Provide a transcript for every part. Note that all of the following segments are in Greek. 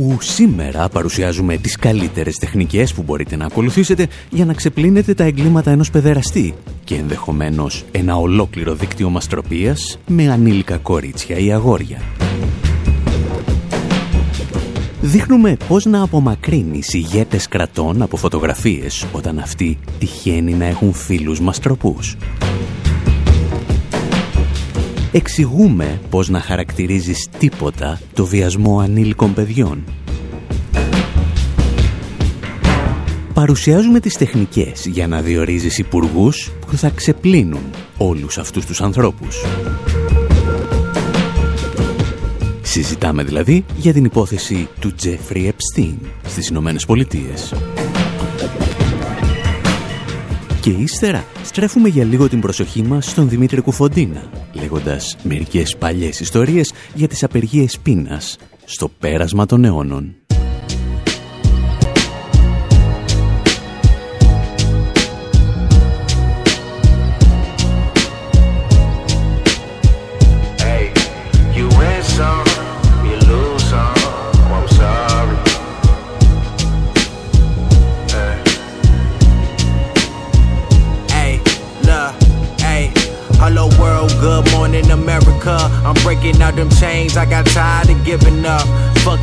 Όπου σήμερα παρουσιάζουμε τις καλύτερες τεχνικές που μπορείτε να ακολουθήσετε για να ξεπλύνετε τα εγκλήματα ενός παιδεραστή και ενδεχομένως ένα ολόκληρο δίκτυο μαστροπίας με ανήλικα κορίτσια ή αγόρια. Δείχνουμε πώς να απομακρύνει ηγέτες κρατών από φωτογραφίες όταν αυτοί τυχαίνει να έχουν φίλους μαστροπούς εξηγούμε πώς να χαρακτηρίζεις τίποτα το βιασμό ανήλικων παιδιών. Παρουσιάζουμε τις τεχνικές για να διορίζεις υπουργούς που θα ξεπλύνουν όλους αυτούς τους ανθρώπους. Συζητάμε δηλαδή για την υπόθεση του Τζέφρι Επστίν στις Ηνωμένες Πολιτείες. Και ύστερα στρέφουμε για λίγο την προσοχή μας στον Δημήτρη Κουφοντίνα, λέγοντας μερικές παλιές ιστορίες για τις απεργίες πείνας στο πέρασμα των αιώνων. them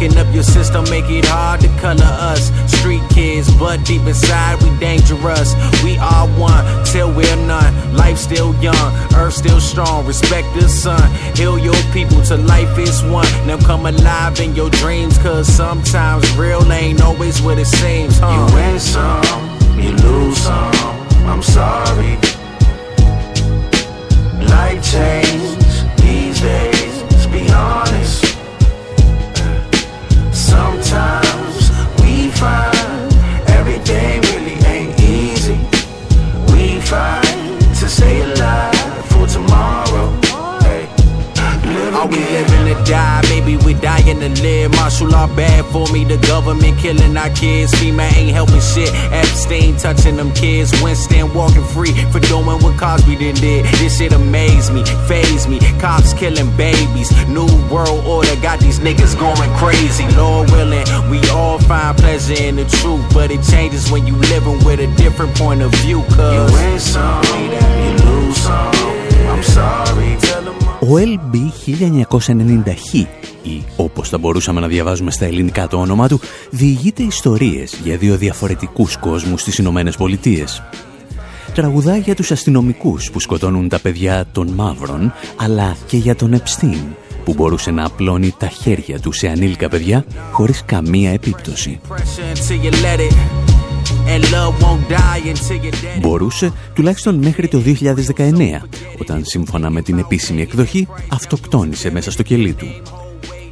Fucking up your system, make it hard to color us. Street kids, but deep inside we dangerous. We are one till we're none. Life still young, earth still strong. Respect the sun, heal your people till life is one. Now come alive in your dreams, cause sometimes real ain't always what it seems. Huh? You win some, you lose some. I'm sorry. Life change these days. Sometimes die? Maybe we dying to live. Martial law bad for me. The government killing our kids. FEMA ain't helping shit. Epstein touching them kids. Winston walking free for doing what Cosby did. This shit amaze me, phase me. Cops killing babies. New world order got these niggas going crazy. Lord willing, we all find pleasure in the truth. But it changes when you living with a different point of view. Cause you win some, you lose some. I'm sorry. Tell them Ο LB 1990Χ ή όπως θα μπορούσαμε να διαβάζουμε στα ελληνικά το όνομα του, διηγείται ιστορίες για δύο διαφορετικούς κόσμους στις Ηνωμένες Πολιτείες. Τραγουδά για τους αστυνομικούς που σκοτώνουν τα παιδιά των μαύρων, αλλά και για τον Επστίν, που μπορούσε να απλώνει τα χέρια του σε ανήλικα παιδιά χωρίς καμία επίπτωση. Μπορούσε τουλάχιστον μέχρι το 2019, όταν σύμφωνα με την επίσημη εκδοχή αυτοκτόνησε μέσα στο κελί του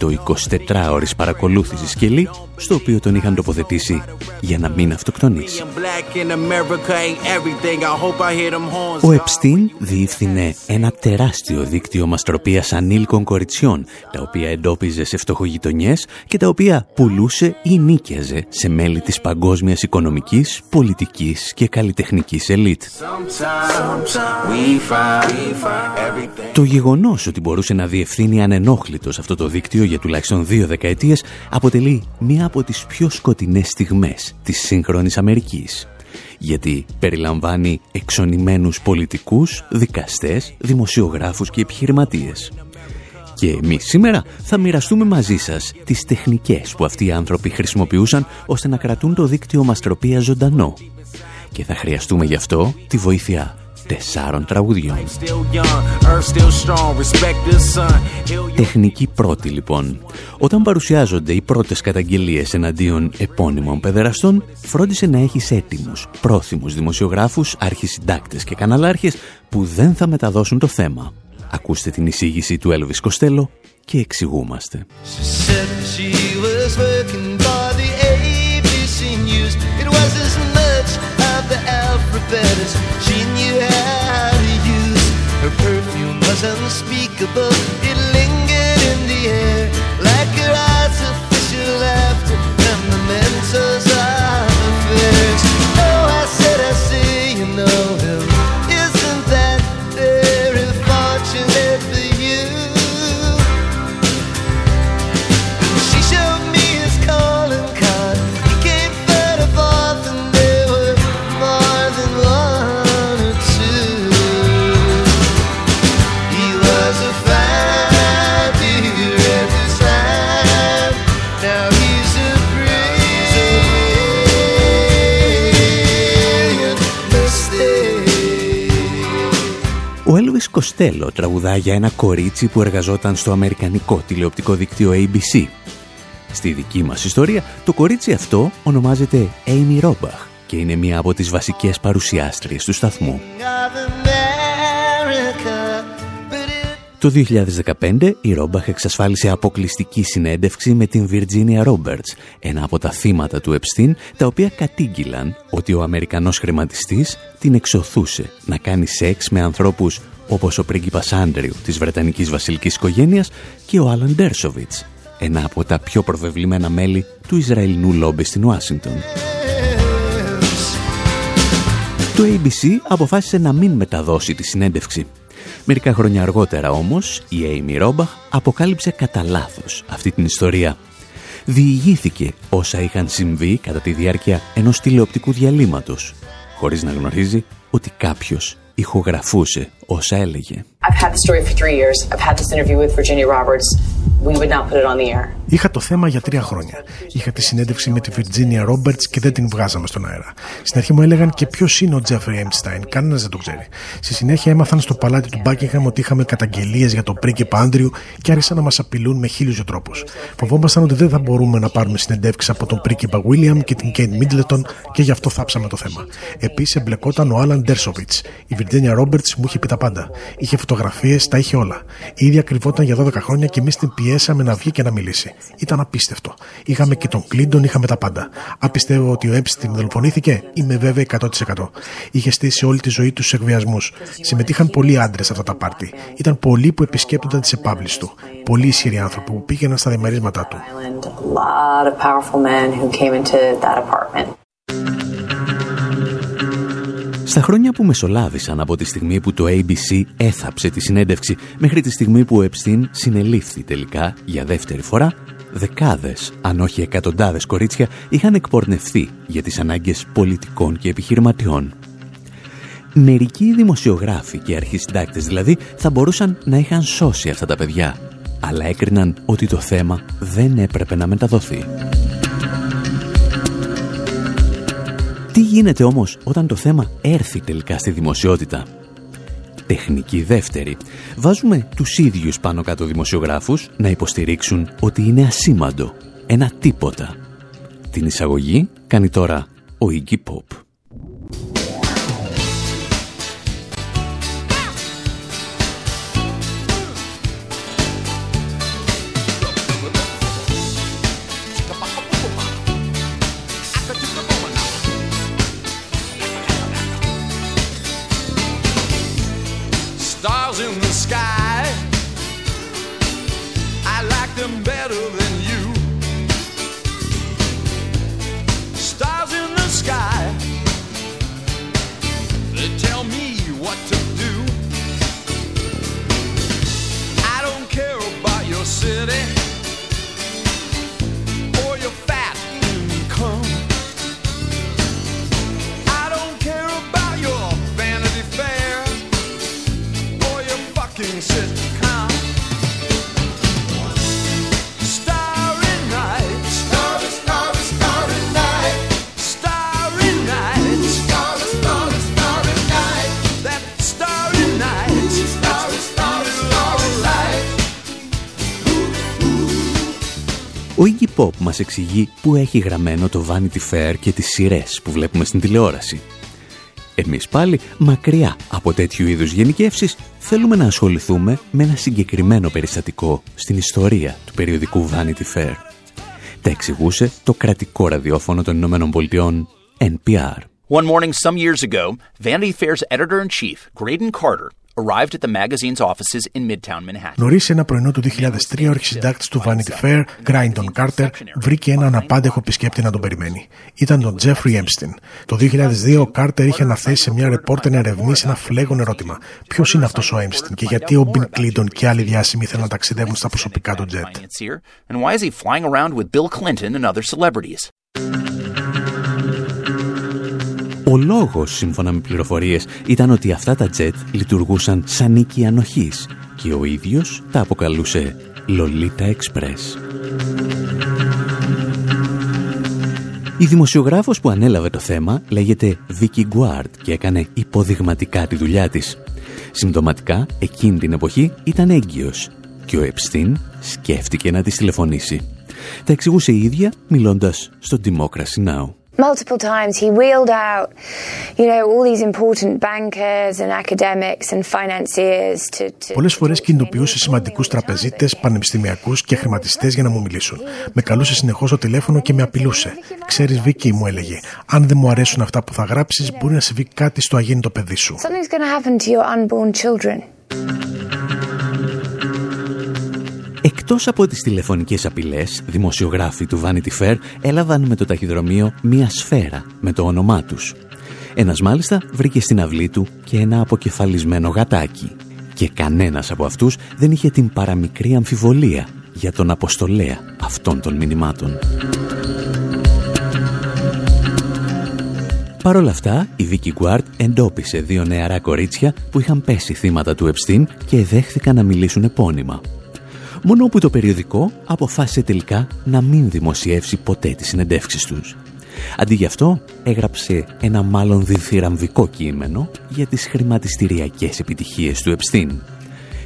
το 24ωρης παρακολούθησης σκελή στο οποίο τον είχαν τοποθετήσει για να μην αυτοκτονήσει. Ο Επστίν διεύθυνε ένα τεράστιο δίκτυο μαστροπίας ανήλικων κοριτσιών, τα οποία εντόπιζε σε φτωχογειτονιές και τα οποία πουλούσε ή νίκιαζε σε μέλη της παγκόσμιας οικονομικής, πολιτικής και καλλιτεχνικής ελίτ. Το γεγονός ότι μπορούσε να διευθύνει ανενόχλητος αυτό το δίκτυο για τουλάχιστον δύο δεκαετίες αποτελεί μία από τις πιο σκοτεινές στιγμές της σύγχρονης Αμερικής γιατί περιλαμβάνει εξονημένους πολιτικούς, δικαστές, δημοσιογράφους και επιχειρηματίες. Και εμείς σήμερα θα μοιραστούμε μαζί σας τις τεχνικές που αυτοί οι άνθρωποι χρησιμοποιούσαν ώστε να κρατούν το δίκτυο μαστροπία ζωντανό. Και θα χρειαστούμε γι' αυτό τη βοήθεια τεσσάρων τραγουδιών. Τεχνική πρώτη λοιπόν. Όταν παρουσιάζονται οι πρώτες καταγγελίες εναντίον επώνυμων παιδεραστών, φρόντισε να έχεις έτοιμους, πρόθυμους δημοσιογράφους, αρχισυντάκτες και καναλάρχες που δεν θα μεταδώσουν το θέμα. Ακούστε την εισήγηση του Έλβης Κοστέλο και εξηγούμαστε. It fetish she knew how to use. Her perfume was unspeakable, it lingered in the air like her eyes. Κοστέλο τραγουδά για ένα κορίτσι που εργαζόταν στο αμερικανικό τηλεοπτικό δίκτυο ABC. Στη δική μας ιστορία, το κορίτσι αυτό ονομάζεται Amy Robach και είναι μία από τις βασικές παρουσιάστριες του σταθμού. Of America, but it Το 2015 η Ρόμπαχ εξασφάλισε αποκλειστική συνέντευξη με την Virginia Roberts, ένα από τα θύματα του Επστίν, τα οποία κατήγγυλαν ότι ο Αμερικανός χρηματιστής την εξωθούσε να κάνει σεξ με ανθρώπους όπως ο πρίγκιπας Άντριου της Βρετανικής βασιλικής οικογένειας και ο Άλαν Ντέρσοβιτς, ένα από τα πιο προβεβλημένα μέλη του Ισραηλινού λόμπι στην Ουάσιγκτον. Το ABC αποφάσισε να μην μεταδώσει τη συνέντευξη. Μερικά χρόνια αργότερα όμως, η Amy Ρόμπαχ αποκάλυψε κατά λάθος αυτή την ιστορία. Διηγήθηκε όσα είχαν συμβεί κατά τη διάρκεια ενός τηλεοπτικού διαλύματος, χωρίς να γνωρίζει ότι κάποιος ηχογραφούσε όσα έλεγε. I've had the story for three years. I've had this interview with Virginia Roberts. We would not put it on the air. Είχα το θέμα για τρία χρόνια. Είχα τη συνέντευξη με τη Virginia Roberts και δεν την βγάζαμε στον αέρα. Στην αρχή μου έλεγαν και ποιος είναι ο Jeffrey Epstein; Κανένας δεν το ξέρει. Στη συνέχεια έμαθαν στο παλάτι του Buckingham ότι είχαμε καταγγελίες για τον πρίγκιπα Άντριου και άρχισαν να μας απειλούν με χίλιους τρόπου. Φοβόμασταν ότι δεν θα μπορούμε να πάρουμε συνεντεύξεις από τον πρίγκιπα William και την Kate Middleton και γι' αυτό θάψαμε το θέμα. Επίσης εμπλεκόταν ο Άλαν Ντέρσοβιτ. Η Virginia Roberts μου είχε πει τα πάντα. Είχε φωτογραφίες, τα είχε όλα. Η ίδια κρυβόταν για 12 χρόνια και εμείς την πιέσαμε να βγει και να μιλήσει. Ήταν απίστευτο. Είχαμε και τον Κλίντον, είχαμε τα πάντα. Αν πιστεύω ότι ο Epstein δολοφονήθηκε, είμαι βέβαιη 100%. Είχε στήσει όλη τη ζωή τους σε εκβιασμούς. Συμμετείχαν πολλοί άντρες σε αυτά τα πάρτι. Ήταν πολλοί που επισκέπτονταν τις επαύλει του. Πολλοί ισχυροί άνθρωποι που πήγαιναν στα δεμαρίσματά του. Στα χρόνια που μεσολάβησαν από τη στιγμή που το ABC έθαψε τη συνέντευξη μέχρι τη στιγμή που ο Epstein συνελήφθη τελικά για δεύτερη φορά, δεκάδες, αν όχι εκατοντάδες κορίτσια είχαν εκπορνευθεί για τις ανάγκες πολιτικών και επιχειρηματιών. Μερικοί δημοσιογράφοι και αρχισυντάκτες δηλαδή θα μπορούσαν να είχαν σώσει αυτά τα παιδιά, αλλά έκριναν ότι το θέμα δεν έπρεπε να μεταδοθεί. Τι γίνεται όμως όταν το θέμα έρθει τελικά στη δημοσιότητα; Τεχνική δεύτερη. Βάζουμε τους ίδιους πάνω κάτω δημοσιογράφους να υποστηρίξουν ότι είναι ασήμαντο. Ένα τίποτα. Την εισαγωγή κάνει τώρα ο Iggy Pop. Ο Iggy Pop μας εξηγεί που έχει γραμμένο το Vanity Fair και τις σειρές που βλέπουμε στην τηλεόραση. Εμείς πάλι, μακριά από τέτοιου είδους γενικεύσεις, θέλουμε να ασχοληθούμε με ένα συγκεκριμένο περιστατικό στην ιστορία του περιοδικού Vanity Fair. Τα εξηγούσε το κρατικό ραδιόφωνο των Ηνωμένων Πολιτειών NPR. One morning some years ago, Vanity Fair's editor in chief, Graydon Carter, arrived at the magazine's offices in Midtown Manhattan. Νωρίς ένα πρωινό του 2003, ο αρχισυντάκτης του Vanity Fair, Grindon Carter, βρήκε έναν απάντεχο επισκέπτη να τον περιμένει. Ήταν τον Jeffrey Epstein. Το 2002, ο Carter είχε αναθέσει σε μια ρεπόρτερ να ερευνήσει ένα φλέγον ερώτημα. Ποιος είναι αυτός ο Epstein και γιατί ο Bill Clinton και άλλοι διάσημοι ήθελαν να ταξιδεύουν στα προσωπικά του jet; Ο λόγος, σύμφωνα με πληροφορίες, ήταν ότι αυτά τα τζετ λειτουργούσαν σαν νίκη ανοχής και ο ίδιος τα αποκαλούσε Lolita Express. Η δημοσιογράφος που ανέλαβε το θέμα λέγεται Vicky Guard και έκανε υποδειγματικά τη δουλειά της. Συμπτωματικά, εκείνη την εποχή ήταν έγκυος και ο Επστίν σκέφτηκε να της τηλεφωνήσει. Τα εξηγούσε η ίδια μιλώντας στο Democracy Now! Multiple times he wheeled out, you know, all these important bankers and academics and financiers to. to Πολλές φορές κινητοποιούσε σημαντικούς τραπεζίτες, πανεπιστημιακούς και χρηματιστές για να μου μιλήσουν. Με καλούσε συνεχώς στο τηλέφωνο και με απειλούσε. Ξέρεις, Βίκυ, μου έλεγε, αν δεν μου αρέσουν αυτά που θα γράψεις, μπορεί να συμβεί κάτι στο αγέννητο παιδί σου. Something's going to happen to your unborn children. Εκτός από τις τηλεφωνικές απειλές, δημοσιογράφοι του Vanity Fair έλαβαν με το ταχυδρομείο μία σφαίρα με το όνομά τους. Ένας μάλιστα βρήκε στην αυλή του και ένα αποκεφαλισμένο γατάκι. Και κανένας από αυτούς δεν είχε την παραμικρή αμφιβολία για τον αποστολέα αυτών των μηνυμάτων. Παρ' όλα αυτά, η Vicky Guard εντόπισε δύο νεαρά κορίτσια που είχαν πέσει θύματα του Επστίν και δέχθηκαν να μιλήσουν επώνυμα μόνο που το περιοδικό αποφάσισε τελικά να μην δημοσιεύσει ποτέ τις συνεντεύξεις τους. Αντί γι' αυτό έγραψε ένα μάλλον διθυραμβικό κείμενο για τις χρηματιστηριακές επιτυχίες του Επστίν.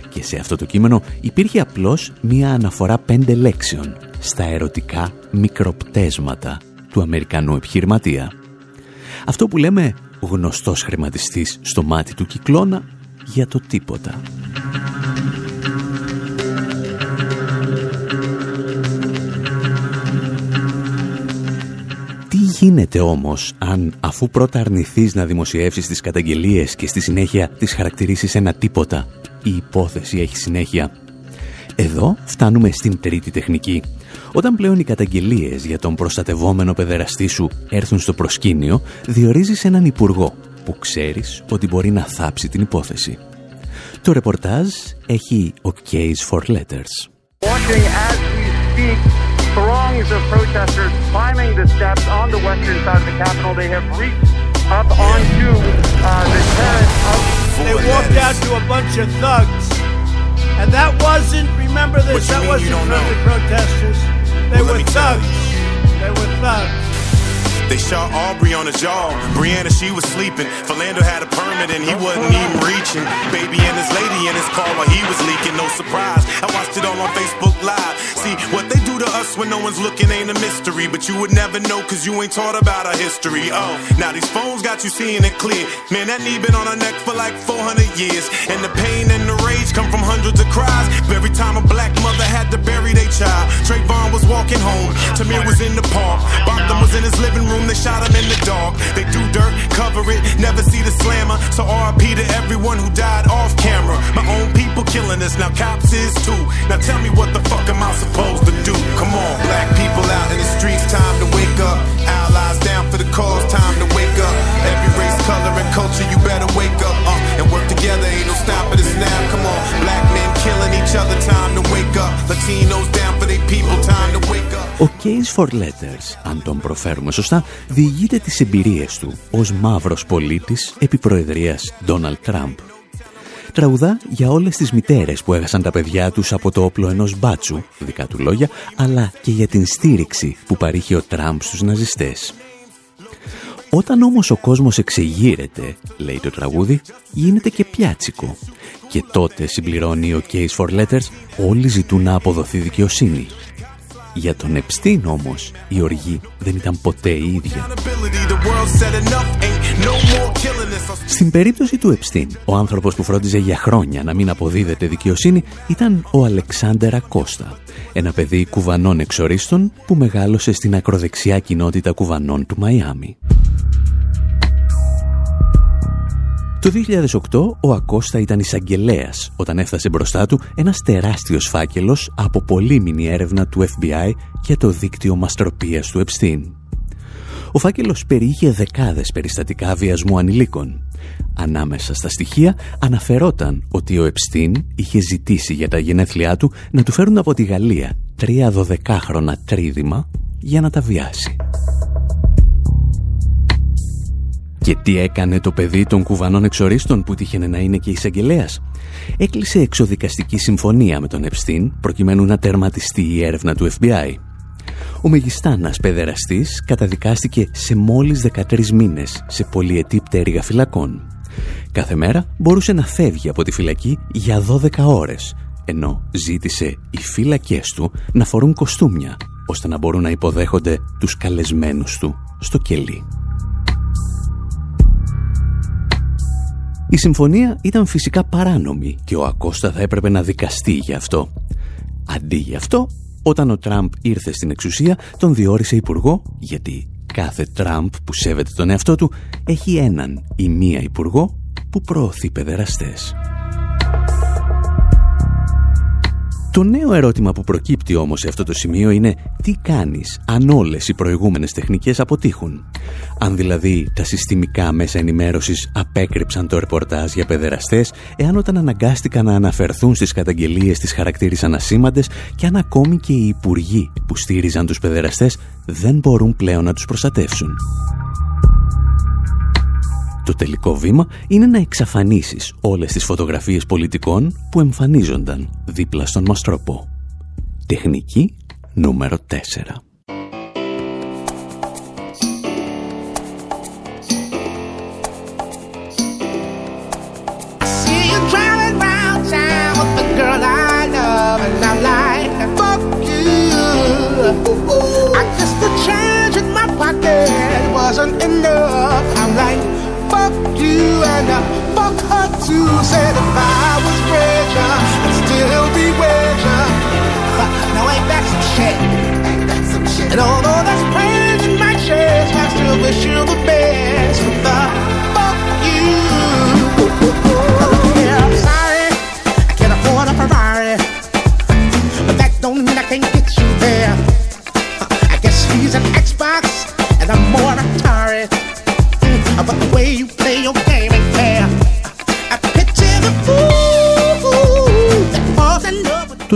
Και σε αυτό το κείμενο υπήρχε απλώς μία αναφορά πέντε λέξεων στα ερωτικά μικροπτέσματα του Αμερικανού επιχειρηματία. Αυτό που λέμε γνωστός χρηματιστής στο μάτι του κυκλώνα για το τίποτα. Γίνεται όμως αν αφού πρώτα αρνηθείς να δημοσιεύσεις τις καταγγελίες και στη συνέχεια τις χαρακτηρίσεις ένα τίποτα, η υπόθεση έχει συνέχεια. Εδώ φτάνουμε στην τρίτη τεχνική. Όταν πλέον οι καταγγελίες για τον προστατευόμενο παιδεραστή σου έρθουν στο προσκήνιο, διορίζεις έναν υπουργό που ξέρεις ότι μπορεί να θάψει την υπόθεση. Το ρεπορτάζ έχει ο Case for Letters. Throngs of protesters climbing the steps on the western side of the Capitol. They have reached up onto uh, the terrace of. They walked out to a bunch of thugs. And that wasn't, remember this, that wasn't friendly protesters. They well, were thugs. They were thugs. They shot Aubrey on his jaw. Brianna, she was sleeping. Philando had a permit and he wasn't even reaching. Baby and his lady in his car while he was leaking. No surprise. I watched it all on Facebook Live. See, what they do to us when no one's looking ain't a mystery. But you would never know because you ain't taught about our history. Oh, now these phones got you seeing it clear. Man, that knee been on her neck for like 400 years. And the pain and the rage come from hundreds of cries. Every time a black mother had to bury their child. Trayvon was walking home. Tamir was in the park. Botham was in his living room room, they shot him in the dark. They do dirt, cover it, never see the slammer. So RIP to everyone who died off camera. My own people killing us, now cops is too. Now tell me what the fuck am I supposed to do? Come on, black people Ο Case for Letters, αν τον προφέρουμε σωστά, διηγείται τις εμπειρίες του ως μαύρος πολίτης επί προεδρίας Ντόναλτ Τραμπ. Τραγουδά για όλες τις μητέρες που έχασαν τα παιδιά τους από το όπλο ενός μπάτσου, δικά του λόγια, αλλά και για την στήριξη που παρήχε ο Τραμπ στους ναζιστές. Όταν όμως ο κόσμος εξεγείρεται, λέει το τραγούδι, γίνεται και πιάτσικο. Και τότε συμπληρώνει ο Case for Letters, όλοι ζητούν να αποδοθεί δικαιοσύνη. Για τον Επστίν όμως η οργή δεν ήταν ποτέ η ίδια. Στην περίπτωση του Επστίν, ο άνθρωπος που φρόντιζε για χρόνια να μην αποδίδεται δικαιοσύνη ήταν ο Αλεξάνδερα Κώστα, ένα παιδί κουβανών εξορίστων που μεγάλωσε στην ακροδεξιά κοινότητα κουβανών του Μαϊάμι. Το 2008 ο Ακώστα ήταν εισαγγελέας όταν έφτασε μπροστά του ένας τεράστιος φάκελος από πολύμηνη έρευνα του FBI για το δίκτυο μαστροπίας του Epstein. Ο φάκελος περιείχε δεκάδες περιστατικά βιασμού ανηλίκων. Ανάμεσα στα στοιχεία αναφερόταν ότι ο Επστίν είχε ζητήσει για τα γενέθλιά του να του φέρουν από τη Γαλλία τρία δωδεκάχρονα τρίδημα για να τα βιάσει. Και τι έκανε το παιδί των κουβανών εξορίστων που τύχαινε να είναι και εισαγγελέας; Έκλεισε εξοδικαστική συμφωνία με τον Επστίν προκειμένου να τερματιστεί η έρευνα του FBI. Ο Μεγιστάνας παιδεραστής καταδικάστηκε σε μόλις 13 μήνες σε πολυετή πτέρυγα φυλακών. Κάθε μέρα μπορούσε να φεύγει από τη φυλακή για 12 ώρες, ενώ ζήτησε οι φύλακές του να φορούν κοστούμια, ώστε να μπορούν να υποδέχονται τους καλεσμένους του στο κελί. Η συμφωνία ήταν φυσικά παράνομη και ο Ακώστα θα έπρεπε να δικαστεί γι' αυτό. Αντί γι' αυτό, όταν ο Τραμπ ήρθε στην εξουσία, τον διόρισε υπουργό, γιατί κάθε Τραμπ που σέβεται τον εαυτό του έχει έναν ή μία υπουργό που προωθεί παιδεραστές. Το νέο ερώτημα που προκύπτει όμως σε αυτό το σημείο είναι τι κάνεις αν όλες οι προηγούμενες τεχνικές αποτύχουν; Αν δηλαδή τα συστημικά μέσα ενημέρωσης απέκρυψαν το ρεπορτάζ για παιδεραστές, εάν όταν αναγκάστηκαν να αναφερθούν στις καταγγελίες της χαρακτήρισαν ασήμαντες και αν ακόμη και οι υπουργοί που στήριζαν τους παιδεραστές δεν μπορούν πλέον να τους προστατεύσουν. Το τελικό βήμα είναι να εξαφανίσεις όλες τις φωτογραφίες πολιτικών που εμφανίζονταν δίπλα στον μαστροπό. Τεχνική νούμερο 4. wasn't enough. And I fuck her too. Said if I was richer, I'd still be richer. Now ain't that some shit? Ain't that some shit? And although that's pain in my chest, I still wish you the best. But the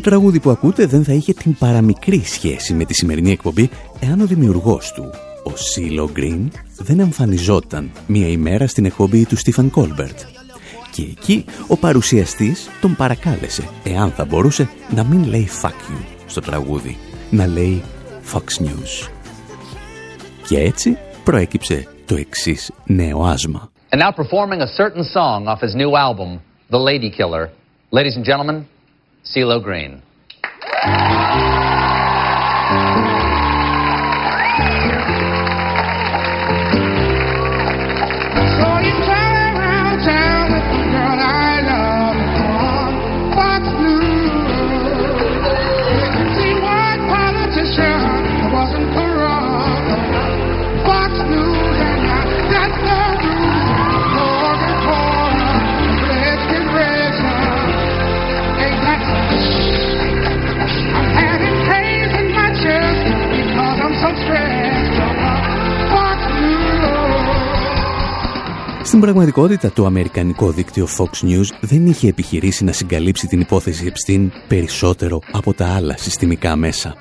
Το τραγούδι που ακούτε δεν θα είχε την παραμικρή σχέση με τη σημερινή εκπομπή εάν ο δημιουργός του, ο CeeLo Green, δεν εμφανιζόταν μία ημέρα στην εκπομπή του Stephen Colbert. Και εκεί ο παρουσιαστής τον παρακάλεσε, εάν θα μπορούσε, να μην λέει «fuck you» στο τραγούδι, να λέει «Fox News». Και έτσι προέκυψε το εξής νέο άσμα. And now performing a certain song off his new album, The Lady Killer. Ladies and gentlemen, CeeLo Green. Πραγματικότητα, το αμερικανικό δίκτυο Fox News δεν είχε επιχειρήσει να συγκαλύψει την υπόθεση Epstein περισσότερο από τα άλλα συστημικά μέσα.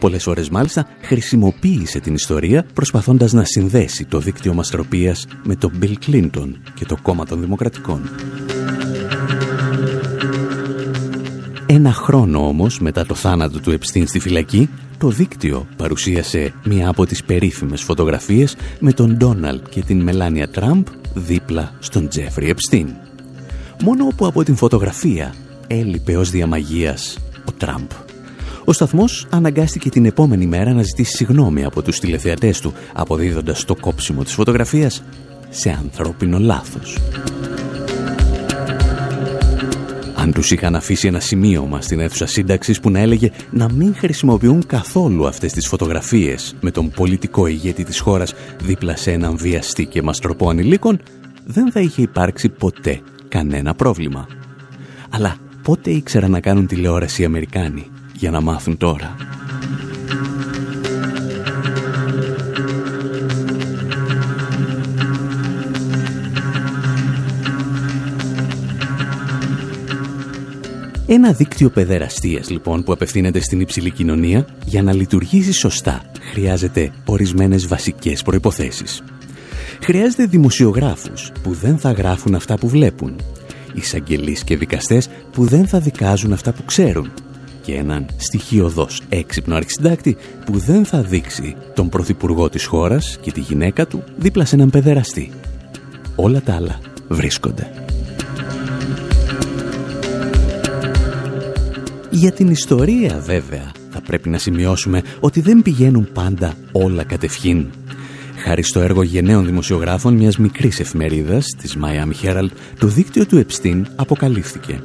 Πολλές φορές μάλιστα χρησιμοποίησε την ιστορία προσπαθώντας να συνδέσει το δίκτυο μαστροπίας με τον Bill Clinton και το κόμμα των Δημοκρατικών. Ένα χρόνο όμως μετά το θάνατο του Epstein στη φυλακή, το δίκτυο παρουσίασε μία από τις περίφημες φωτογραφίες με τον Ντόναλτ και την Μελάνια Τραμπ δίπλα στον Τζέφρι Epstein. Μόνο που από την φωτογραφία έλειπε ως διαμαγείας ο Τραμπ. Ο σταθμός αναγκάστηκε την επόμενη μέρα να ζητήσει συγγνώμη από τους τηλεθεατές του, αποδίδοντας το κόψιμο της φωτογραφίας σε ανθρώπινο λάθος. Αν τους είχαν αφήσει ένα σημείωμα στην αίθουσα σύνταξης που να έλεγε να μην χρησιμοποιούν καθόλου αυτές τις φωτογραφίες με τον πολιτικό ηγέτη της χώρας δίπλα σε έναν βιαστή και μαστροπό ανηλίκων, δεν θα είχε υπάρξει ποτέ κανένα πρόβλημα. Αλλά πότε ήξεραν να κάνουν τηλεόραση οι Αμερικάνοι για να μάθουν τώρα; Ένα δίκτυο παιδεραστίας λοιπόν που απευθύνεται στην υψηλή κοινωνία για να λειτουργήσει σωστά χρειάζεται ορισμένες βασικές προϋποθέσεις. Χρειάζεται δημοσιογράφους που δεν θα γράφουν αυτά που βλέπουν, εισαγγελείς και δικαστές που δεν θα δικάζουν αυτά που ξέρουν και έναν στοιχειοδός έξυπνο αρχισυντάκτη που δεν θα δείξει τον πρωθυπουργό της χώρας και τη γυναίκα του δίπλα σε έναν παιδεραστή. Όλα τα άλλα βρίσκονται. Για την ιστορία βέβαια θα πρέπει να σημειώσουμε ότι δεν πηγαίνουν πάντα όλα κατευχήν. Χάρη στο έργο γενναίων δημοσιογράφων μιας μικρής εφημερίδας, της Miami Herald, το δίκτυο του Epstein αποκαλύφθηκε.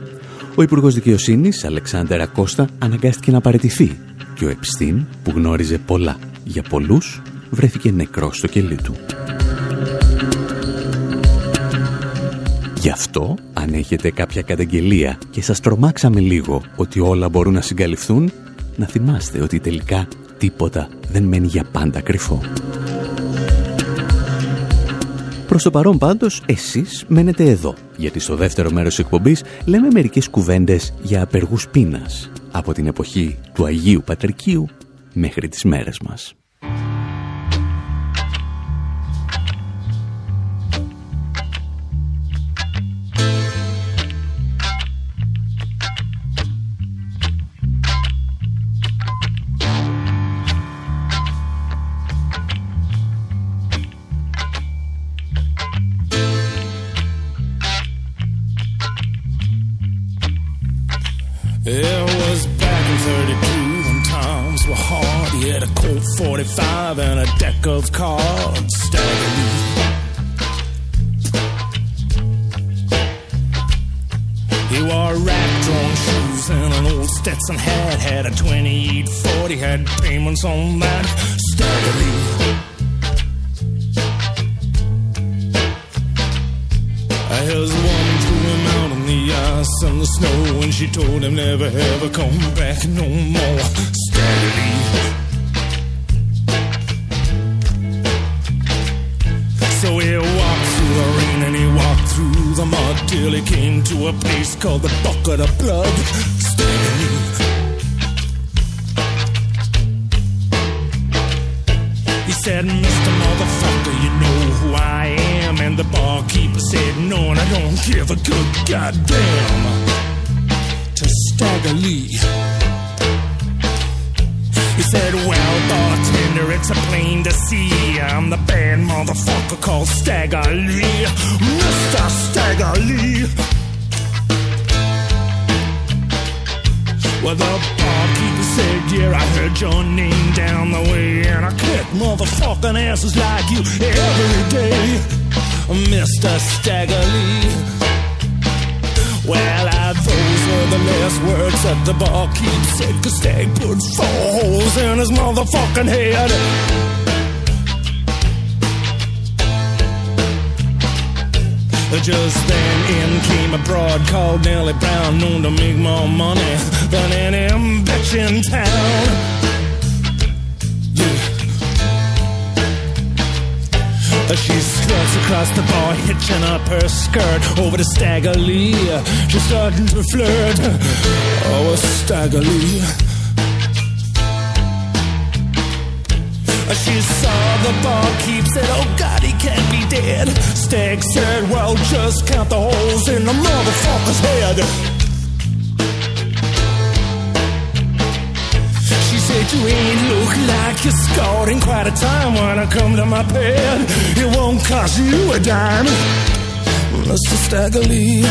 Ο Υπουργός Δικαιοσύνης, Αλεξάνδερα Κώστα, αναγκάστηκε να παραιτηθεί και ο Epstein, που γνώριζε πολλά για πολλούς, βρέθηκε νεκρός στο κελί του. Γι' αυτό, αν έχετε κάποια καταγγελία και σας τρομάξαμε λίγο ότι όλα μπορούν να συγκαλυφθούν, να θυμάστε ότι τελικά τίποτα δεν μένει για πάντα κρυφό. Προς το παρόν πάντως, εσείς μένετε εδώ, γιατί στο δεύτερο μέρος της εκπομπής λέμε μερικές κουβέντες για απεργούς πείνας, από την εποχή του Αγίου Πατρικίου μέχρι τις μέρες μας. He said, Well, bartender, it's a plain to see. I'm the bad motherfucker called Stagger Lee. Mr. Stagger Lee. Well, the barkeeper said, Yeah, I heard your name down the way, and I kick motherfucking asses like you every day, Mr. Staggerly. Well, I, those were the last words that the barkeep said, cause Stag put four holes in his motherfucking head. Just then in came a broad called Nellie Brown, known to make more money than any bitch in town. She struts across the bar, hitching up her skirt over to Stagger Lee. She's starting to flirt. Oh, Stagger Lee. She saw the barkeep, said, Oh God, he can't be dead. Stag said, Well, just count the holes in the motherfucker's head. You ain't look like you're scored in quite a time when I come to my bed. It won't cost you a dime, Mr. Staggerly.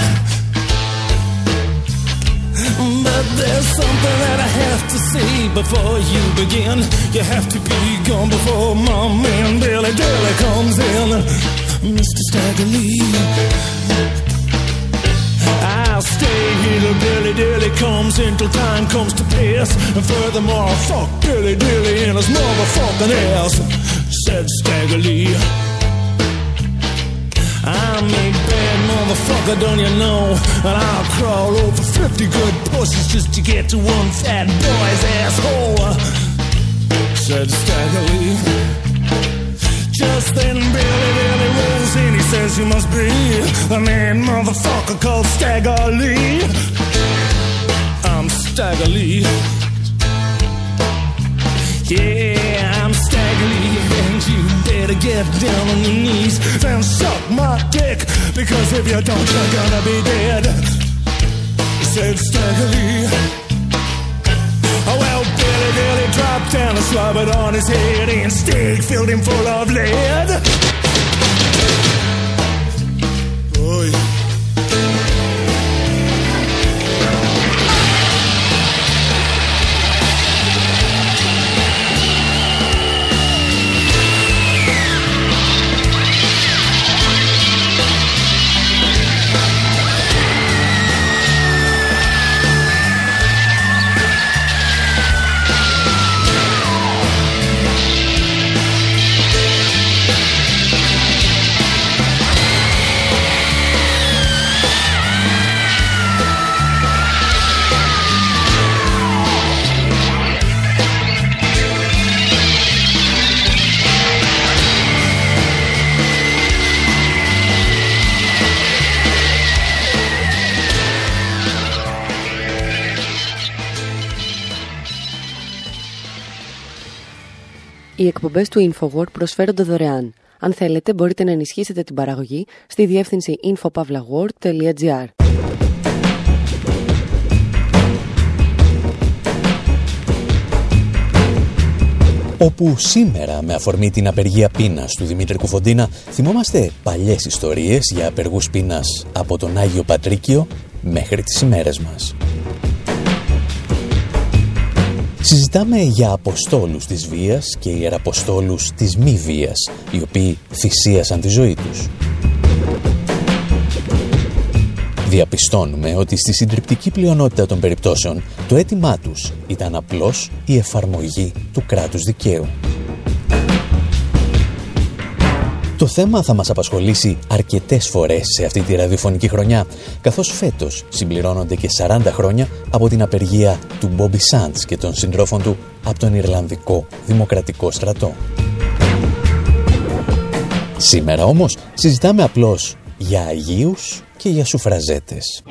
But there's something that I have to say before you begin. You have to be gone before my man Billy Dilly comes in. Mr. Staggerly. I'll stay here till Billy Dilly comes until time comes to pass. And furthermore, fuck Billy Dilly in his motherfucking ass, said Staggerly. I'm a bad motherfucker, don't you know? And I'll crawl over 50 good pussies just to get to one fat boy's asshole. Said Stagger Lee. Just then Billy Billy rolls in, he says you must be the man motherfucker called Stagger Lee. I'm Stagger Lee. Yeah, I'm Stagger Lee, and you better get down on your knees and suck my dick, because if you don't, you're gonna be dead. He Said Stagger Lee. Billy dropped down and slobbered on his head, and Stig filled him full of lead. Οι εκπομπές του InfoWord προσφέρονται δωρεάν. Αν θέλετε, μπορείτε να ενισχύσετε την παραγωγή στη διεύθυνση infopavlagor.gr. όπου σήμερα με αφορμή την απεργία πείνας του Δημήτρη Κουφοντίνα θυμόμαστε παλιές ιστορίες για απεργούς πείνας από τον Άγιο Πατρίκιο μέχρι τις ημέρες μας. Συζητάμε για αποστόλους της βίας και ιεραποστόλους της μη βίας, οι οποίοι θυσίασαν τη ζωή τους. Διαπιστώνουμε ότι στη συντριπτική πλειονότητα των περιπτώσεων το αίτημά τους ήταν απλώς η εφαρμογή του κράτους δικαίου. Το θέμα θα μας απασχολήσει αρκετές φορές σε αυτή τη ραδιοφωνική χρονιά, καθώς φέτος συμπληρώνονται και 40 χρόνια από την απεργία του Μπόμπι Σάντς και των συντρόφων του από τον Ιρλανδικό Δημοκρατικό Στρατό. Σήμερα όμως συζητάμε απλώς για Αγίους και για σουφραζέτες.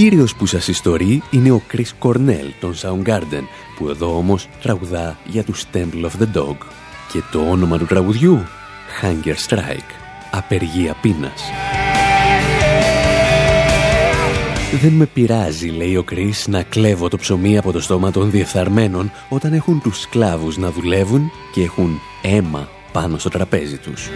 Κύριος που σας ιστορεί είναι ο Chris Cornell των Soundgarden, που εδώ όμως τραγουδά για τους Temple of the Dog. Και το όνομα του τραγουδιού, Hunger Strike, απεργία πείνας. Δεν με πειράζει, λέει ο Κρίς, να κλέβω το ψωμί από το στόμα των διεφθαρμένων όταν έχουν τους σκλάβους να δουλεύουν και έχουν αίμα πάνω στο τραπέζι τους.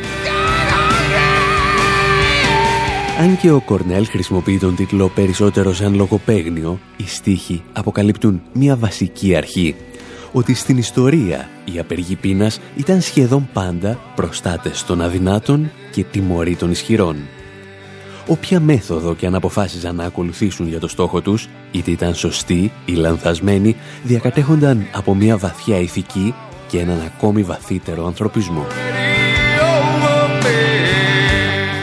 Αν και ο Κορνέλ χρησιμοποιεί τον τίτλο περισσότερο σαν λογοπαίγνιο, οι στίχοι αποκαλύπτουν μια βασική αρχή. Ότι στην ιστορία οι απεργοί πείνας ήταν σχεδόν πάντα προστάτες των αδυνάτων και τιμωροί των ισχυρών. Όποια μέθοδο και αν αποφάσιζαν να ακολουθήσουν για το στόχο τους, είτε ήταν σωστή ή λανθασμένη, διακατέχονταν από μια βαθιά ηθική και έναν ακόμη βαθύτερο ανθρωπισμό.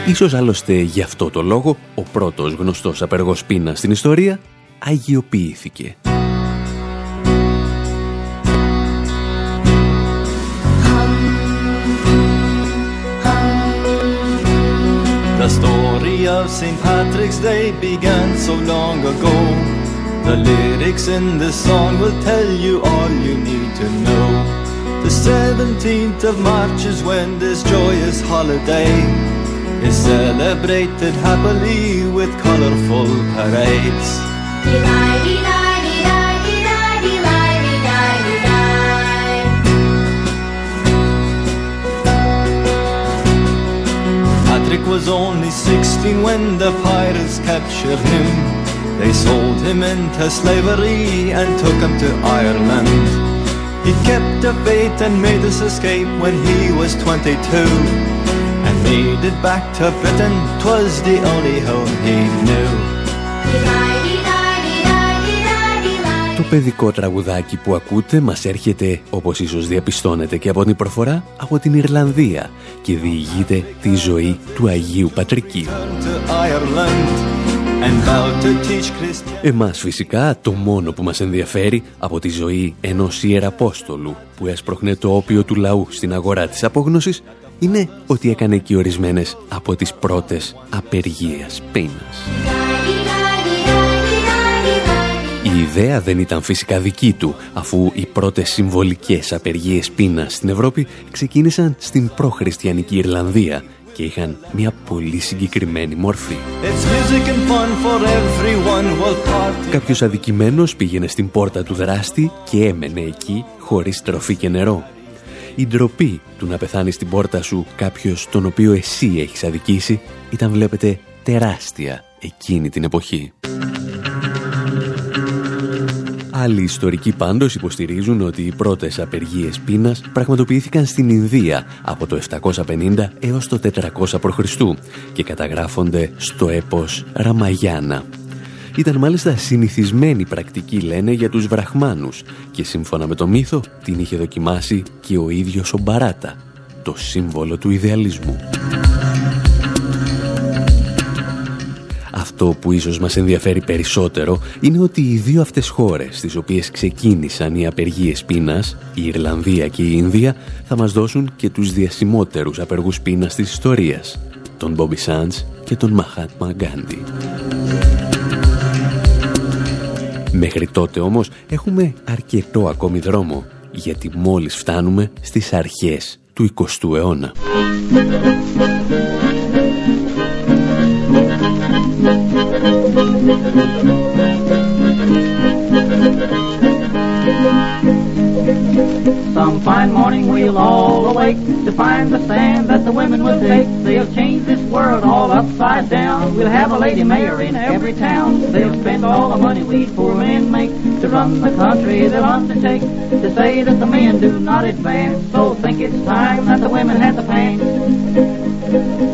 Ίσως άλλωστε γι' αυτό το λόγο ο πρώτος γνωστός απεργός πείνας στην ιστορία αγιοποιήθηκε. The story of St. Patrick's Day began so long ago. The lyrics in this song will tell you all you need to know. The 17th of March is when this joyous holiday is celebrated happily with colorful parades. Patrick was only 16 when the pirates captured him. They sold him into slavery and took him to Ireland. He kept the faith and made his escape when he was 22 and made it back to Britain. 'Twas the only home he knew. Το παιδικό τραγουδάκι που ακούτε μας έρχεται, όπως ίσως διαπιστώνετε και από την προφορά, από την Ιρλανδία και διηγείται τη ζωή του Αγίου Πατρικίου. Εμάς φυσικά το μόνο που μας ενδιαφέρει από τη ζωή ενός Ιεραπόστολου που έσπροχνε το όπιο του λαού στην αγορά της απόγνωσης είναι ότι έκανε και ορισμένες από τις πρώτες απεργίες πείνας. Η ιδέα δεν ήταν φυσικά δική του, αφού οι πρώτες συμβολικές απεργίες πείνας στην Ευρώπη ξεκίνησαν στην προχριστιανική Ιρλανδία και είχαν μια πολύ συγκεκριμένη μορφή. Κάποιος αδικημένος πήγαινε στην πόρτα του δράστη και έμενε εκεί χωρίς τροφή και νερό. Η ντροπή του να πεθάνει στην πόρτα σου κάποιος τον οποίο εσύ έχεις αδικήσει ήταν βλέπετε τεράστια εκείνη την εποχή. Άλλοι ιστορικοί πάντως υποστηρίζουν ότι οι πρώτες απεργίες πείνας πραγματοποιήθηκαν στην Ινδία από το 750 έως το 400 π.Χ. και καταγράφονται στο έπος Ραμαγιάννα. Ήταν μάλιστα συνηθισμένη πρακτική λένε για τους βραχμάνους και σύμφωνα με το μύθο την είχε δοκιμάσει και ο ίδιος ο Μπαράτα, το σύμβολο του ιδεαλισμού. Αυτό που ίσως μας ενδιαφέρει περισσότερο είναι ότι οι δύο αυτές χώρες στις οποίες ξεκίνησαν οι απεργίες πείνας, η Ιρλανδία και η Ινδία, θα μας δώσουν και τους διασημότερους απεργούς πείνας της ιστορίας, τον Μπόμπι Σάντς και τον Μαχάτμα Γκάντι. Μέχρι τότε όμως έχουμε αρκετό ακόμη δρόμο, γιατί μόλις φτάνουμε στις αρχές του 20ου αιώνα. Some fine morning we'll all awake to find the stand that the women will take. They'll change this world all upside down. We'll have a lady mayor in every town. They'll spend all the money we poor men make to run the country. They'll undertake to say that the men do not advance. So think it's time that the women had the pants.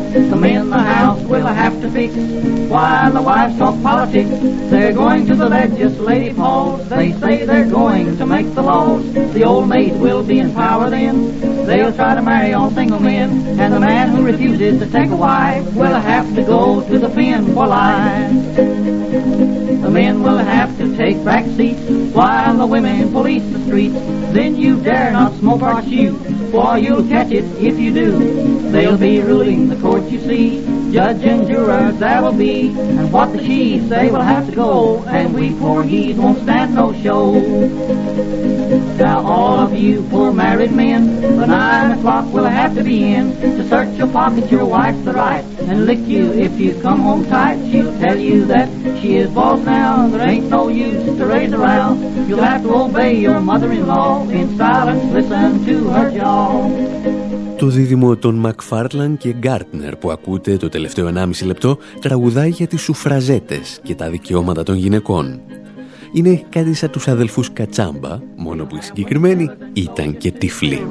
Will have to fix while the wives talk politics. They're going to the legislative halls. They say they're going to make the laws. The old maid will be in power then. They'll try to marry all single men. And the man who refuses to take a wife will have to go to the pen for life. The men will have to take back seats while the women police the streets. Then you dare not smoke or chew, for you'll catch it if you do. They'll be ruling the court, you see. Judge and jurors will be, and what the she's say will have to go, and we poor he's won't stand no show. Now all of you poor married men, by nine o'clock will have to be in to search your pockets, your wife's the right, and lick you if you come home tight. She'll tell you that she is boss now, there ain't no use to raise around. You'll have to obey your mother-in-law in silence, listen to her jaw. Το δίδυμο των Μακφάρλαν και Γκάρτνερ που ακούτε το τελευταίο 1,5 λεπτό τραγουδάει για τις σουφραζέτες και τα δικαιώματα των γυναικών. Είναι κάτι σαν τους αδελφούς Κατσάμπα, μόνο που οι συγκεκριμένοι ήταν και τυφλοί.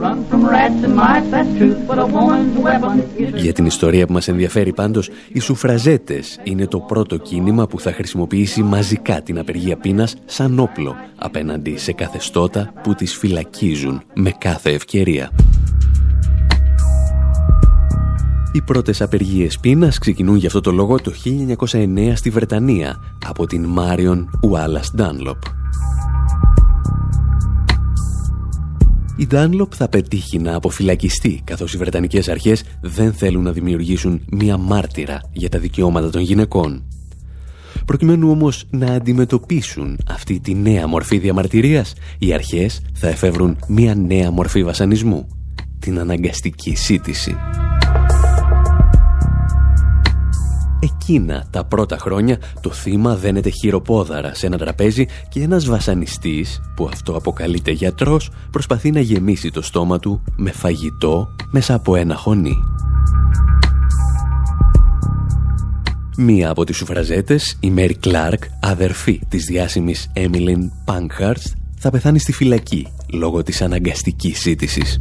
Για την ιστορία που μας ενδιαφέρει πάντως, οι σουφραζέτες είναι το πρώτο κίνημα που θα χρησιμοποιήσει μαζικά την απεργία πείνας σαν όπλο απέναντι σε καθεστώτα που τις φυλακίζουν με κάθε ευκαιρία. Οι πρώτες απεργίες πείνας ξεκινούν για αυτό το λόγο το 1909 στη Βρετανία από την Μάριον Ουάλας Ντάνλοπ. Η Ντάνλοπ θα πετύχει να αποφυλακιστεί καθώς οι Βρετανικές αρχές δεν θέλουν να δημιουργήσουν μία μάρτυρα για τα δικαιώματα των γυναικών. Προκειμένου όμως να αντιμετωπίσουν αυτή τη νέα μορφή διαμαρτυρίας, οι αρχές θα εφεύρουν μία νέα μορφή βασανισμού, την αναγκαστική σύντηση. Εκείνα τα πρώτα χρόνια το θύμα δένεται χειροπόδαρα σε ένα τραπέζι και ένας βασανιστής, που αυτό αποκαλείται γιατρός, προσπαθεί να γεμίσει το στόμα του με φαγητό μέσα από ένα χωνί. Μία από τις σουφραζέτες, η Μέρι Κλάρκ, αδερφή της διάσημης Έμιλιν Πανκχάρστ, θα πεθάνει στη φυλακή λόγω της αναγκαστικής σύντησης.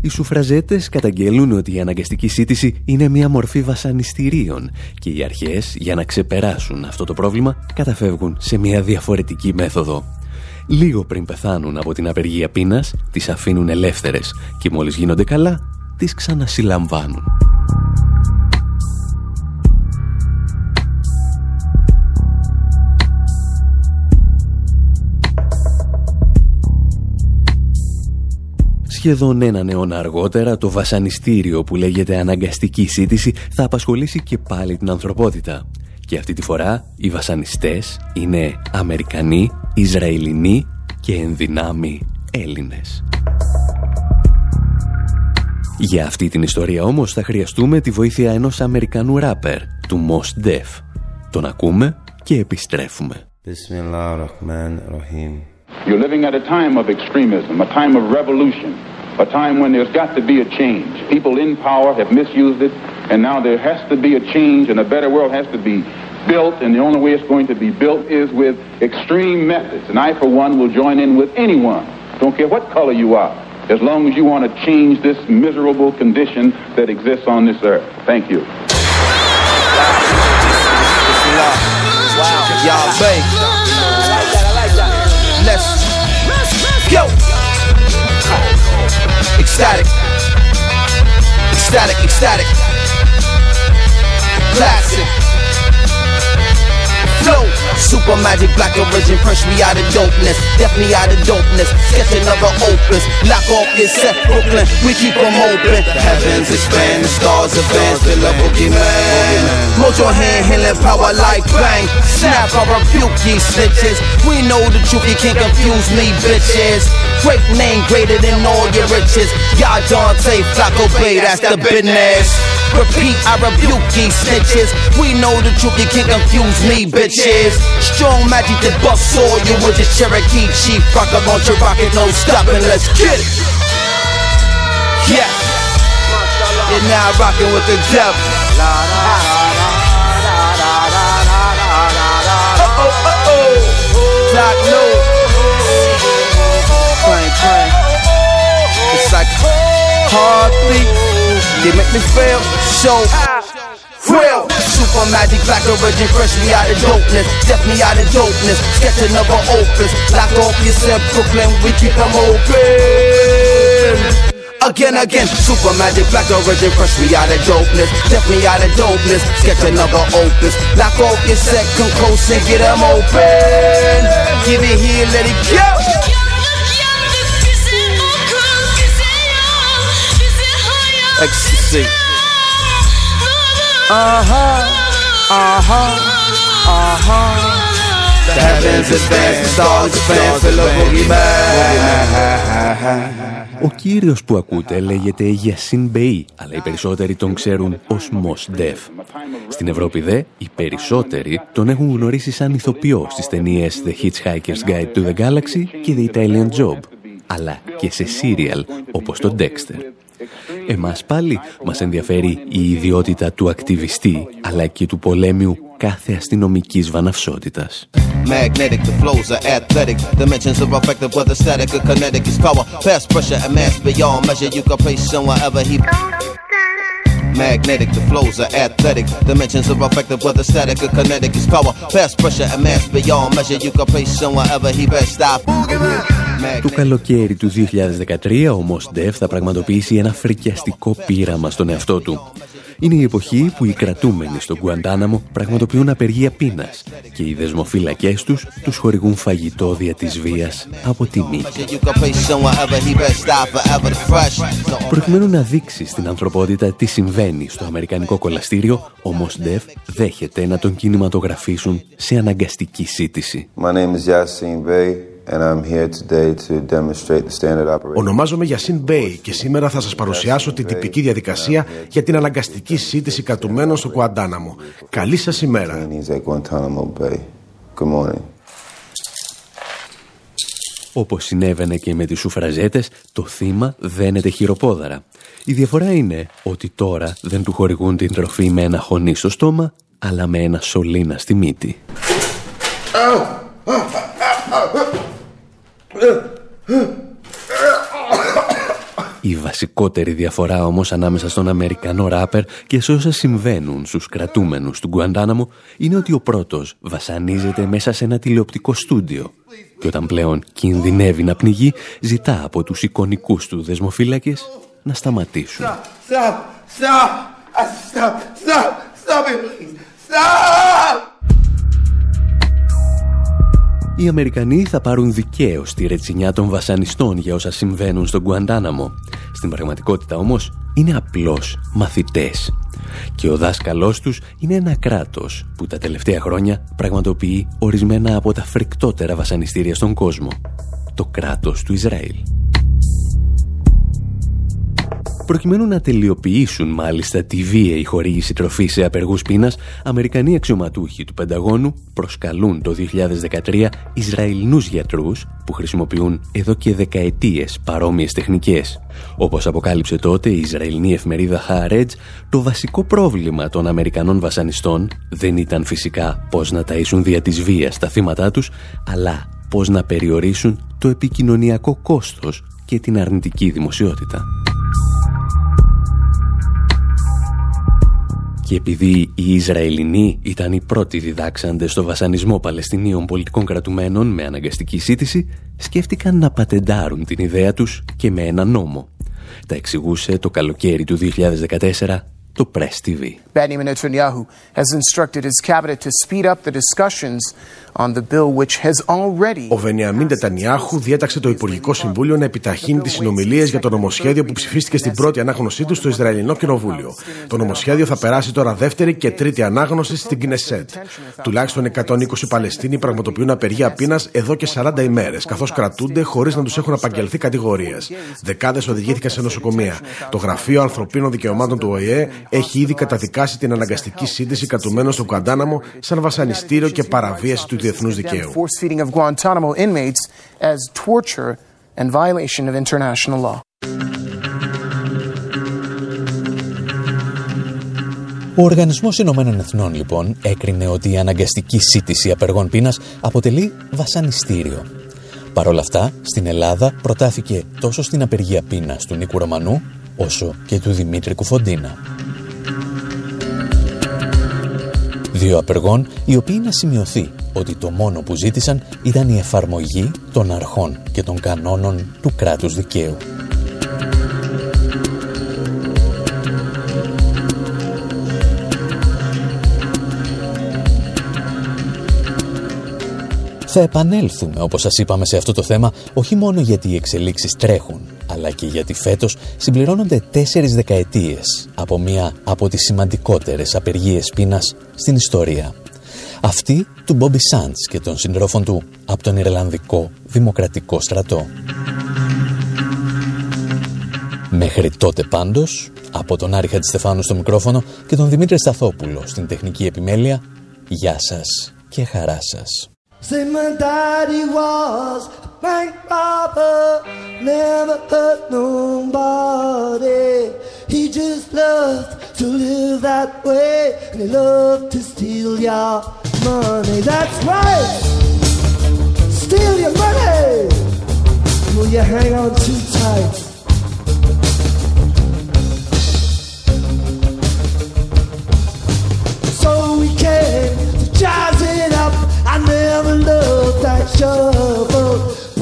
Οι σουφραζέτες καταγγέλουν ότι η αναγκαστική σύντηση είναι μια μορφή βασανιστήριων και οι αρχές για να ξεπεράσουν αυτό το πρόβλημα καταφεύγουν σε μια διαφορετική μέθοδο. Λίγο πριν πεθάνουν από την απεργία πείνας, τις αφήνουν ελεύθερες και μόλις γίνονται καλά, τις ξανασυλλαμβάνουν. Σχεδόν έναν αιώνα αργότερα το βασανιστήριο που λέγεται αναγκαστική σύντηση θα απασχολήσει και πάλι την ανθρωπότητα. Και αυτή τη φορά οι βασανιστές είναι Αμερικανοί, Ισραηλινοί και ενδυνάμοι Έλληνες. Για αυτή την ιστορία όμως θα χρειαστούμε τη βοήθεια ενός Αμερικανού ράπερ, του Mos Def. Τον ακούμε και επιστρέφουμε. You're living at a time of extremism, a time of revolution, a time when there's got to be a change. People in power have misused it, and now there has to be a change, and a better world has to be built, and the only way it's going to be built is with extreme methods. And I, for one, will join in with anyone, don't care what color you are, as long as you want to change this miserable condition that exists on this earth. Thank you. Wow, y'all, babe. Ecstatic. Ecstatic, ecstatic. Classic. Super magic, black origin, fresh me out of dopeness. Definitely out of dopeness. Sketch another opus. Lock off your set, Brooklyn. We keep them open. The heavens expand, the stars advance. Feel a boogeyman. Mojo hand, healing power like bang. Snap, I rebuke ye snitches. We know the truth, you can't confuse me, bitches. Great name, greater than all your riches. Y'all Dante, Flacco Bay, that's the business. Repeat, I rebuke these snitches. We know the truth, you can't confuse me, bitches. Strong magic that busts all you with this Cherokee chief. Rock a bunch of rocket, no stopping, let's get it. Yeah. You're now rocking with the devil. Clang, clang. It's like heartbeat. They make me feel so real. Super magic, black origin, fresh me out of dopeness. me out of dopeness. Sketch another opus. Lock off yourself, Brooklyn. We keep them open. Again, again, super magic, black origin, fresh me out of dopeness. me out of dopeness. Sketch another opus. Lock off your second close and get them open. Give it here, let it go. Ecstasy. Uh huh, uh huh, uh huh. The heavens advance, the stars expand, feel a boogeyman. Ο κύριος που ακούτε λέγεται Yasin Bey, αλλά οι περισσότεροι τον ξέρουν ως Mos Def. Στην Ευρώπη δε, οι περισσότεροι τον έχουν γνωρίσει σαν ηθοποιό στις ταινίες The Hitchhiker's Guide to the Galaxy και The Italian Job, αλλά και σε σύριαλ όπως το Dexter. Εμάς πάλι μας ενδιαφέρει η ιδιότητα του ακτιβιστή, αλλά και του πολέμιου κάθε αστυνομικής βαναυσότητας. Magnetic, the flows are athletic. Dimensions are effective, whether static or kinetic is power. Past pressure and mass beyond measure. You can place him wherever he. Magnetic, the flows are athletic. Dimensions are effective, whether static or kinetic is power. Past pressure and mass beyond measure. You can place him wherever he best stop. Το καλοκαίρι του 2013 ο Mos Def θα πραγματοποιήσει ένα φρικιαστικό πείραμα στον εαυτό του. Είναι η εποχή που οι κρατούμενοι στον Γκουαντάναμο πραγματοποιούν απεργία πείνας και οι δεσμοφύλακές τους τους χορηγούν φαγητό δια της βίας από τη μύτη. Προκειμένου να δείξει στην ανθρωπότητα τι συμβαίνει στο Αμερικανικό κολαστήριο, ο Μοσντεφ δέχεται να τον κινηματογραφήσουν σε αναγκαστική σύντηση. My name is Yasin Bey. And I'm here today to demonstrate the standard operation. Ονομάζομαι Γιασίν Μπέι και σήμερα θα σας παρουσιάσω την τυπική διαδικασία για την αναγκαστική σύντηση κατουμένων στο Κουαντάναμο. Καλή σας ημέρα. Όπως συνέβαινε και με τις σουφραζέτες, το θύμα δένεται χειροπόδαρα. Η διαφορά είναι ότι τώρα δεν του χορηγούν την τροφή με ένα χωνί στο στόμα, αλλά με ένα σωλήνα στη μύτη. Η βασικότερη διαφορά όμως ανάμεσα στον Αμερικανό ράπερ και σε όσα συμβαίνουν στους κρατούμενους του Γκουαντάναμο είναι ότι ο πρώτος βασανίζεται μέσα σε ένα τηλεοπτικό στούντιο και όταν πλέον κινδυνεύει να πνιγεί ζητά από τους εικονικούς του δεσμοφύλακες να σταματήσουν. Stop! Stop! Stop! Stop! Stop it! Stop! Οι Αμερικανοί θα πάρουν δικαίως τη ρετσινιά των βασανιστών για όσα συμβαίνουν στον Γκουαντάναμο. Στην πραγματικότητα όμως είναι απλώς μαθητές. Και ο δάσκαλός τους είναι ένα κράτος που τα τελευταία χρόνια πραγματοποιεί ορισμένα από τα φρικτότερα βασανιστήρια στον κόσμο. Το κράτος του Ισραήλ. Προκειμένου να τελειοποιήσουν μάλιστα τη βίαιη χορήγηση τροφής σε απεργούς πείνας, Αμερικανοί αξιωματούχοι του Πενταγώνου προσκαλούν το 2013 Ισραηλινούς γιατρούς που χρησιμοποιούν εδώ και δεκαετίες παρόμοιες τεχνικές. Όπως αποκάλυψε τότε η Ισραηλινή εφημερίδα Haaretz, το βασικό πρόβλημα των Αμερικανών βασανιστών δεν ήταν φυσικά πώς να ταΐσουν δια της βίας τα θύματα τους, αλλά πώς να περιορίσουν το επικοινωνιακό κόστος και την αρνητική δημοσιότητα. Και επειδή οι Ισραηλινοί ήταν οι πρώτοι διδάξαντες στο βασανισμό Παλαιστινίων πολιτικών κρατουμένων με αναγκαστική σύντηση, σκέφτηκαν να πατεντάρουν την ιδέα τους και με ένα νόμο. Τα εξηγούσε το καλοκαίρι του 2014 το Press TV. Benjamin Netanyahu has instructed his cabinet to speed up the discussions on the bill which has already... Ο Βενιαμίν Νετανιάχου διέταξε το Υπουργικό Συμβούλιο να επιταχύνει τις συνομιλίες για το νομοσχέδιο που ψηφίστηκε στην πρώτη ανάγνωσή του στο Ισραηλινό Κοινοβούλιο. Το νομοσχέδιο θα περάσει τώρα δεύτερη και τρίτη ανάγνωση στην Κνεσέτ. Τουλάχιστον 120 Παλαιστίνοι πραγματοποιούν απεργία πείνας εδώ και 40 ημέρες, καθώς κρατούνται χωρίς να τους έχουν απαγγελθεί κατηγορίες. Δεκάδες οδηγήθηκαν σε νοσοκομεία. Το Γραφείο Ανθρωπίνων Δικαιωμάτων του ΟΗΕ έχει ήδη καταδικάσει την αναγκαστική σύνδεση κατουμένων στο Κουαντάναμο σαν βασανιστήριο και παραβίαση του διεθνούς δικαίου. Ο Οργανισμός Ηνωμένων Εθνών, λοιπόν, έκρινε ότι η αναγκαστική σύντηση απεργών πείνας αποτελεί βασανιστήριο. Παρ' όλα αυτά, στην Ελλάδα προτάθηκε τόσο στην απεργία πείνας του Νίκου Ρωμανού, όσο και του Δημήτρη Κουφοντίνα. Δύο απεργών, οι οποίοι να σημειωθεί ότι το μόνο που ζήτησαν ήταν η εφαρμογή των αρχών και των κανόνων του κράτους δικαίου. Θα επανέλθουμε, όπως σας είπαμε, σε αυτό το θέμα, όχι μόνο γιατί οι εξελίξεις τρέχουν, αλλά και γιατί φέτος συμπληρώνονται τέσσερις δεκαετίες από μία από τις σημαντικότερες απεργίες πείνας στην ιστορία. Αυτή του Μπόμπι Σάντς και των συντρόφων του από τον Ιρλανδικό Δημοκρατικό Στρατό. Μέχρι τότε πάντως, από τον Άρη Χατζηστεφάνου στο μικρόφωνο και τον Δημήτρη Σταθόπουλο στην τεχνική επιμέλεια, γεια σας και χαρά σας. Say my daddy was a bank robber, never hurt nobody. He just loved to live that way, and he loved to steal your money. That's right, steal your money. Will you hang on too tight? So we came to jazz it up. I never loved that shovel.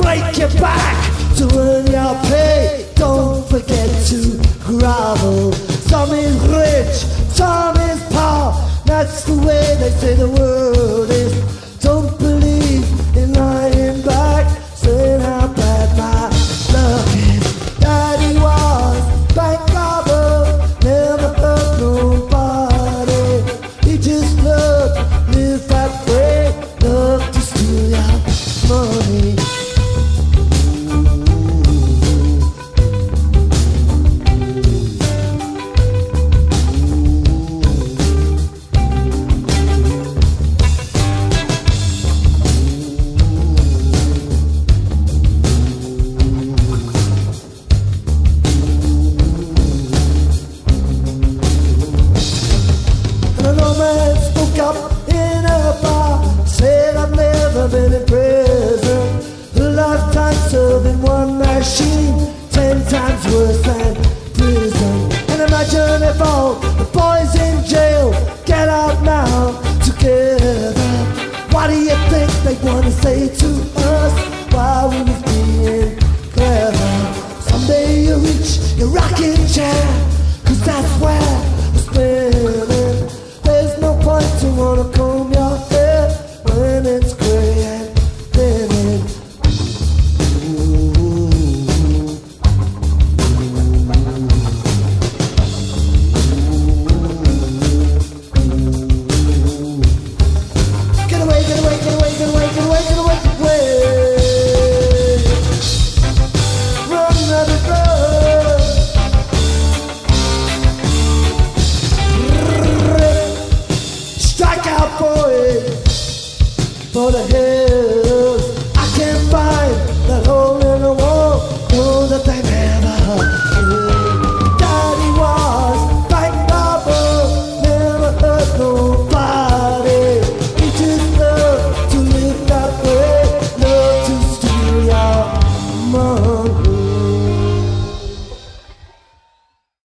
Break your back to earn your pay. Don't forget to grovel. Some is rich, some is poor. That's the way they say the world is.